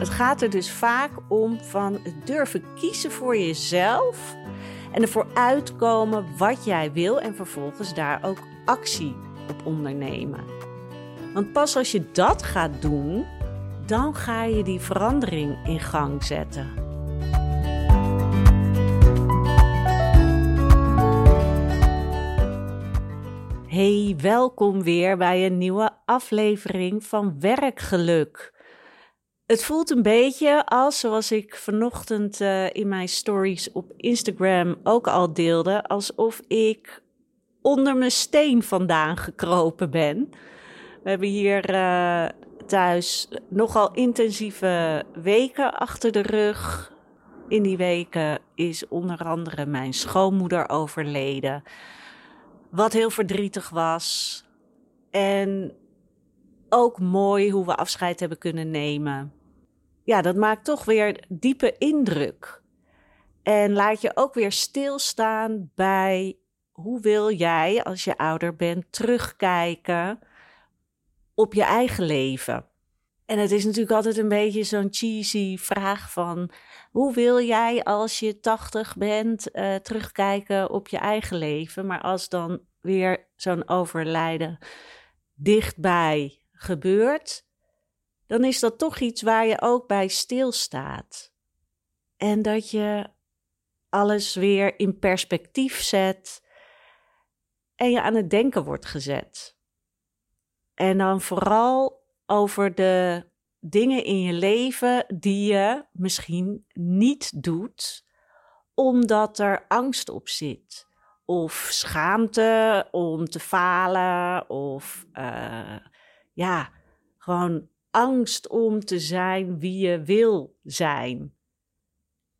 Het gaat er dus vaak om van het durven kiezen voor jezelf en ervoor uitkomen wat jij wil en vervolgens daar ook actie op ondernemen. Want pas als je dat gaat doen, dan ga je die verandering in gang zetten. Hey, welkom weer bij een nieuwe aflevering van Werkgeluk. Het voelt een beetje als, zoals ik vanochtend uh, in mijn stories op Instagram ook al deelde, alsof ik onder mijn steen vandaan gekropen ben. We hebben hier uh, thuis nogal intensieve weken achter de rug. In die weken is onder andere mijn schoonmoeder overleden. Wat heel verdrietig was. En ook mooi hoe we afscheid hebben kunnen nemen. Ja, dat maakt toch weer diepe indruk. En laat je ook weer stilstaan bij hoe wil jij, als je ouder bent, terugkijken op je eigen leven. En het is natuurlijk altijd een beetje zo'n cheesy vraag van hoe wil jij als je 80 bent uh, terugkijken op je eigen leven? Maar als dan weer zo'n overlijden dichtbij gebeurt, dan is dat toch iets waar je ook bij stilstaat. En dat je alles weer in perspectief zet en je aan het denken wordt gezet. En dan vooral over de dingen in je leven die je misschien niet doet, omdat er angst op zit. Of schaamte om te falen, of uh, ja, gewoon angst om te zijn wie je wil zijn.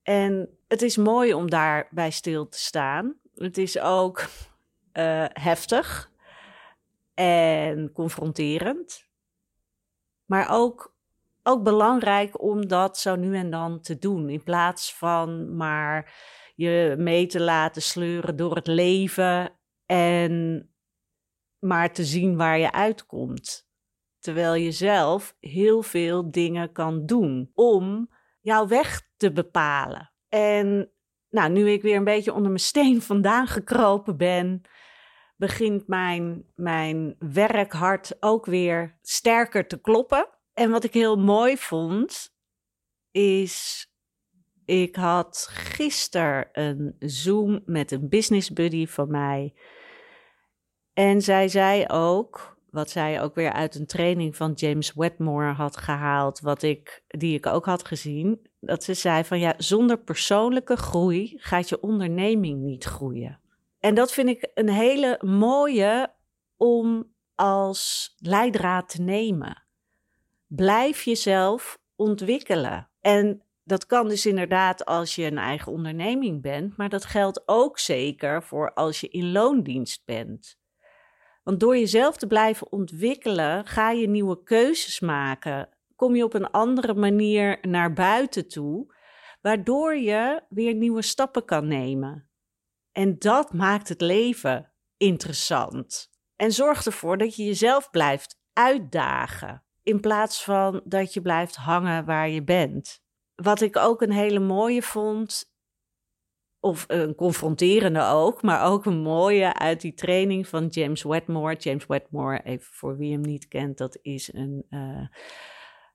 En het is mooi om daarbij stil te staan. Het is ook uh, heftig en confronterend. Maar ook, ook belangrijk om dat zo nu en dan te doen. In plaats van maar je mee te laten sleuren door het leven en maar te zien waar je uitkomt. Terwijl je zelf heel veel dingen kan doen om jouw weg te bepalen. En nou, nu ik weer een beetje onder mijn steen vandaan gekropen ben, begint mijn, mijn werkhart ook weer sterker te kloppen. En wat ik heel mooi vond, is. Ik had gisteren een Zoom met een business buddy van mij. En zij zei ook, wat zij ook weer uit een training van James Wedmore had gehaald, wat ik, die ik ook had gezien, dat ze zei van ja, zonder persoonlijke groei gaat je onderneming niet groeien. En dat vind ik een hele mooie om als leidraad te nemen. Blijf jezelf ontwikkelen. En dat kan dus inderdaad als je een eigen onderneming bent, maar dat geldt ook zeker voor als je in loondienst bent. Want door jezelf te blijven ontwikkelen, ga je nieuwe keuzes maken. Kom je op een andere manier naar buiten toe, waardoor je weer nieuwe stappen kan nemen. En dat maakt het leven interessant. En zorg ervoor dat je jezelf blijft uitdagen. In plaats van dat je blijft hangen waar je bent. Wat ik ook een hele mooie vond, of een confronterende ook, maar ook een mooie uit die training van James Wedmore. James Wedmore, even voor wie hem niet kent, dat is een uh,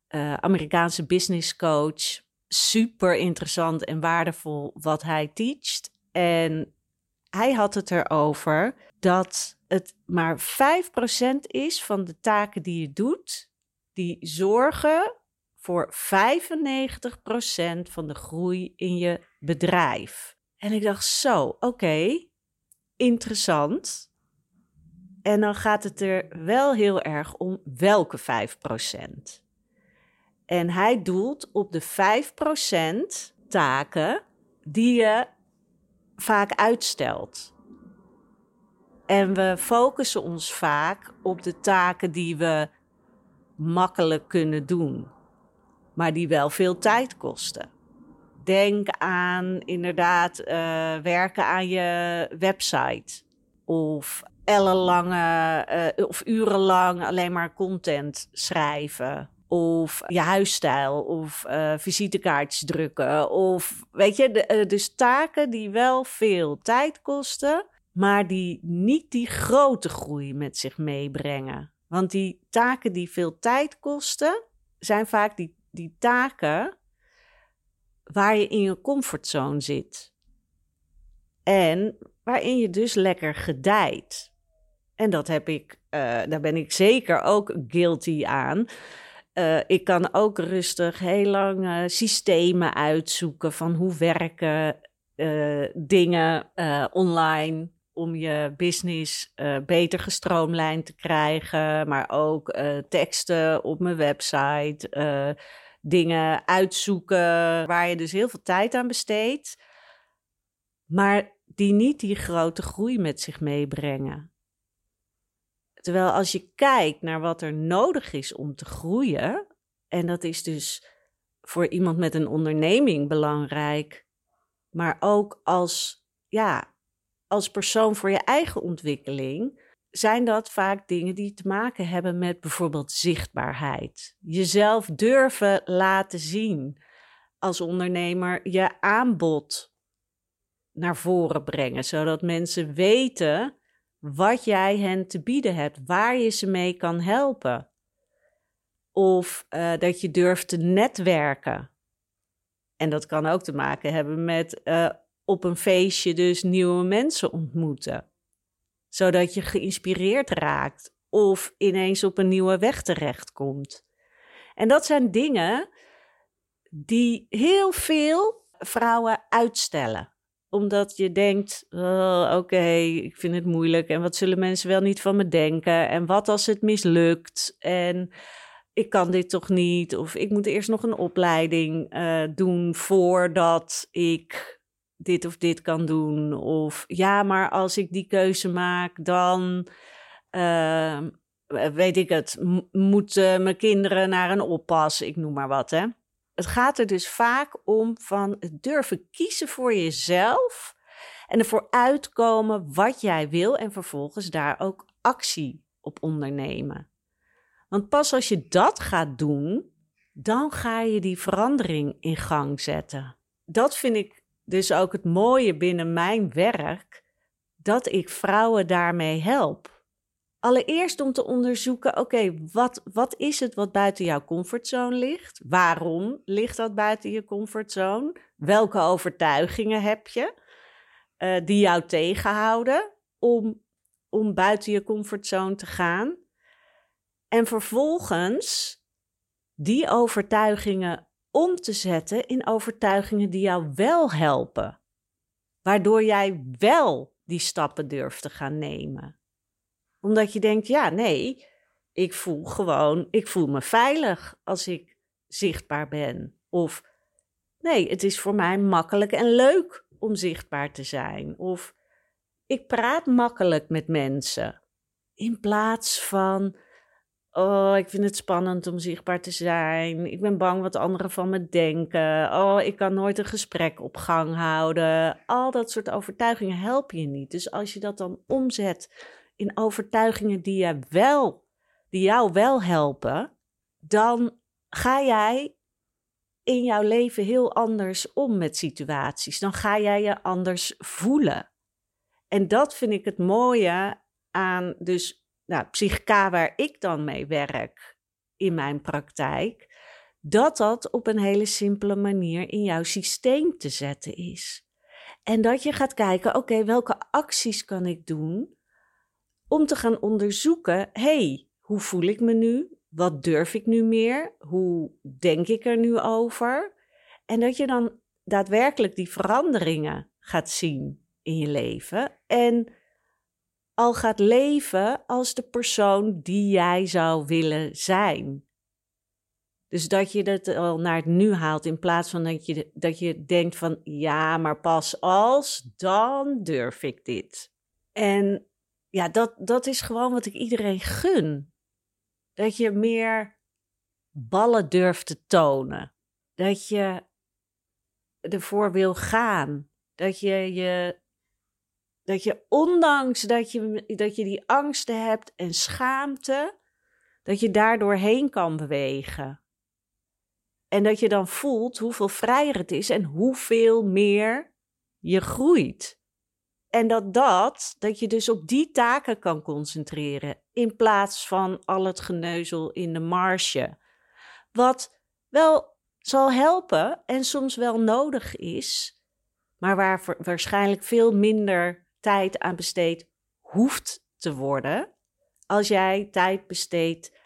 uh, Amerikaanse business coach. Super interessant en waardevol wat hij teacht. En hij had het erover dat het maar 5% is van de taken die je doet, die zorgen voor 95% van de groei in je bedrijf. En ik dacht zo, oké, interessant. En dan gaat het er wel heel erg om welke 5%. En hij doelt op de 5% taken die je vaak uitstelt. En we focussen ons vaak op de taken die we makkelijk kunnen doen, maar die wel veel tijd kosten. Denk aan inderdaad uh, werken aan je website of ellenlange uh, of urenlang alleen maar content schrijven of je huisstijl, of uh, visitekaartjes drukken. Of weet je, de, dus taken die wel veel tijd kosten, maar die niet die grote groei met zich meebrengen. Want die taken die veel tijd kosten, zijn vaak die, die taken waar je in je comfortzone zit. En waarin je dus lekker gedijt. En dat heb ik, uh, daar ben ik zeker ook guilty aan. Uh, ik kan ook rustig heel lang uh, systemen uitzoeken van hoe werken dingen online om je business beter gestroomlijnd te krijgen, maar ook teksten op mijn website, dingen uitzoeken waar je dus heel veel tijd aan besteedt, maar die niet die grote groei met zich meebrengen. Terwijl als je kijkt naar wat er nodig is om te groeien, en dat is dus voor iemand met een onderneming belangrijk, maar ook als, ja, als persoon voor je eigen ontwikkeling, zijn dat vaak dingen die te maken hebben met bijvoorbeeld zichtbaarheid. Jezelf durven laten zien als ondernemer, je aanbod naar voren brengen, zodat mensen weten wat jij hen te bieden hebt, waar je ze mee kan helpen. Of uh, dat je durft te netwerken. En dat kan ook te maken hebben met uh, op een feestje dus nieuwe mensen ontmoeten. Zodat je geïnspireerd raakt of ineens op een nieuwe weg terechtkomt. En dat zijn dingen die heel veel vrouwen uitstellen omdat je denkt, oh, oké, ik vind het moeilijk en wat zullen mensen wel niet van me denken en wat als het mislukt en ik kan dit toch niet of ik moet eerst nog een opleiding uh, doen voordat ik dit of dit kan doen of ja, maar als ik die keuze maak dan uh, weet ik het, moeten mijn kinderen naar een oppas, ik noem maar wat hè. Het gaat er dus vaak om van het durven kiezen voor jezelf en ervoor uitkomen wat jij wil en vervolgens daar ook actie op ondernemen. Want pas als je dat gaat doen, dan ga je die verandering in gang zetten. Dat vind ik dus ook het mooie binnen mijn werk, dat ik vrouwen daarmee help. Allereerst om te onderzoeken, oké, wat, wat is het wat buiten jouw comfortzone ligt? Waarom ligt dat buiten je comfortzone? Welke overtuigingen heb je uh, die jou tegenhouden om, om buiten je comfortzone te gaan? En vervolgens die overtuigingen om te zetten in overtuigingen die jou wel helpen. Waardoor jij wel die stappen durft te gaan nemen omdat je denkt, ja, nee, ik voel gewoon, ik voel me veilig als ik zichtbaar ben. Of nee, het is voor mij makkelijk en leuk om zichtbaar te zijn. Of ik praat makkelijk met mensen. In plaats van, oh, ik vind het spannend om zichtbaar te zijn. Ik ben bang wat anderen van me denken. Oh, ik kan nooit een gesprek op gang houden. Al dat soort overtuigingen helpen je niet. Dus als je dat dan omzet in overtuigingen die, je wel, die jou wel helpen, dan ga jij in jouw leven heel anders om met situaties. Dan ga jij je anders voelen. En dat vind ik het mooie aan dus nou, psychica waar ik dan mee werk in mijn praktijk. Dat dat op een hele simpele manier in jouw systeem te zetten is. En dat je gaat kijken, oké, welke acties kan ik doen om te gaan onderzoeken: hey, hoe voel ik me nu? Wat durf ik nu meer? Hoe denk ik er nu over? En dat je dan daadwerkelijk die veranderingen gaat zien in je leven en al gaat leven als de persoon die jij zou willen zijn. Dus dat je dat al naar het nu haalt in plaats van dat je, dat je denkt van ja, maar pas als, dan durf ik dit. En ja, dat, dat is gewoon wat ik iedereen gun. Dat je meer ballen durft te tonen. Dat je ervoor wil gaan. Dat je je. Dat je ondanks dat je, dat je die angsten hebt en schaamte, dat je daardoor heen kan bewegen. En dat je dan voelt hoeveel vrijer het is en hoeveel meer je groeit. En dat dat, dat je dus op die taken kan concentreren in plaats van al het geneuzel in de marge. Wat wel zal helpen en soms wel nodig is, maar waar waarschijnlijk veel minder tijd aan besteed hoeft te worden als jij tijd besteedt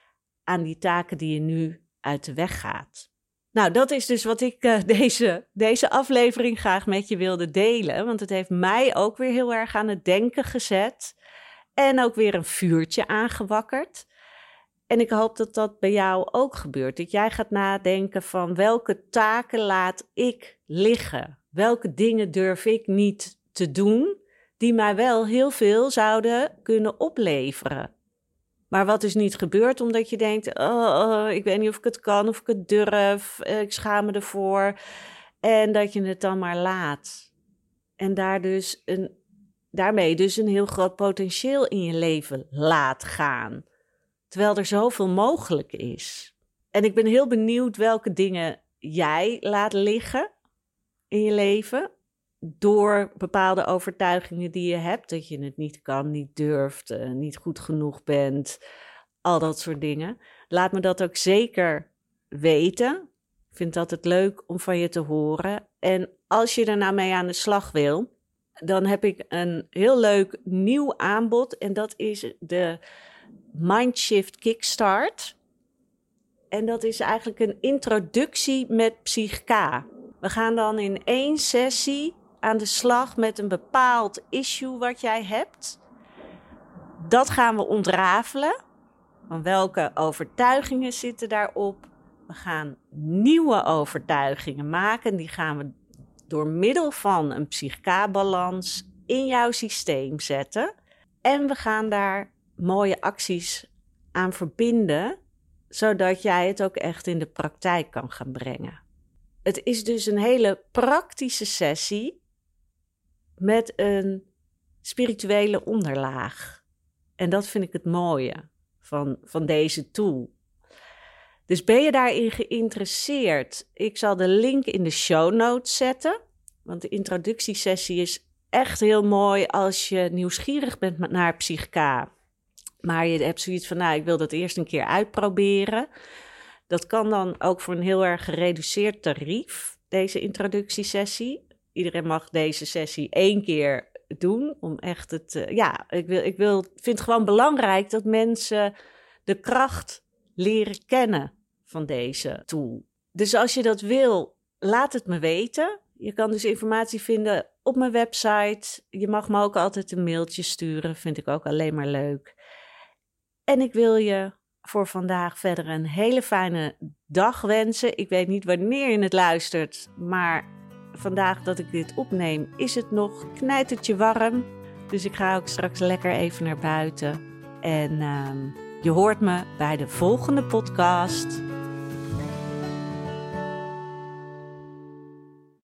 aan die taken die je nu uit de weg gaat. Nou, dat is dus wat ik uh, deze, deze aflevering graag met je wilde delen. Want het heeft mij ook weer heel erg aan het denken gezet. En ook weer een vuurtje aangewakkerd. En ik hoop dat dat bij jou ook gebeurt. Dat jij gaat nadenken van welke taken laat ik liggen? Welke dingen durf ik niet te doen, die mij wel heel veel zouden kunnen opleveren? Maar wat is niet gebeurd omdat je denkt: oh, oh, ik weet niet of ik het kan, of ik het durf, eh, ik schaam me ervoor. En dat je het dan maar laat. En daar dus een, daarmee dus een heel groot potentieel in je leven laat gaan. Terwijl er zoveel mogelijk is. En ik ben heel benieuwd welke dingen jij laat liggen in je leven. Door bepaalde overtuigingen die je hebt. Dat je het niet kan, niet durft, uh, niet goed genoeg bent. Al dat soort dingen. Laat me dat ook zeker weten. Ik vind dat het leuk om van je te horen. En als je er nou mee aan de slag wil, dan heb ik een heel leuk nieuw aanbod. En dat is de Mindshift Kickstart. En dat is eigenlijk een introductie met Psychka. We gaan dan in één sessie aan de slag met een bepaald issue wat jij hebt. Dat gaan we ontrafelen. Van welke overtuigingen zitten daarop? We gaan nieuwe overtuigingen maken. Die gaan we door middel van een psychka-balans in jouw systeem zetten. En we gaan daar mooie acties aan verbinden, zodat jij het ook echt in de praktijk kan gaan brengen. Het is dus een hele praktische sessie met een spirituele onderlaag. En dat vind ik het mooie van, van deze tool. Dus ben je daarin geïnteresseerd? Ik zal de link in de show notes zetten. Want de introductiesessie is echt heel mooi als je nieuwsgierig bent naar Psychica. Maar je hebt zoiets van, nou, ik wil dat eerst een keer uitproberen. Dat kan dan ook voor een heel erg gereduceerd tarief, deze introductiesessie. Iedereen mag deze sessie één keer doen om echt het. Uh, ja, ik, wil, ik wil, vind het gewoon belangrijk dat mensen de kracht leren kennen van deze tool. Dus als je dat wil, laat het me weten. Je kan dus informatie vinden op mijn website. Je mag me ook altijd een mailtje sturen, vind ik ook alleen maar leuk. En ik wil je voor vandaag verder een hele fijne dag wensen. Ik weet niet wanneer je het luistert, maar vandaag dat ik dit opneem is het nog knijtertje warm. Dus ik ga ook straks lekker even naar buiten. En uh, je hoort me bij de volgende podcast.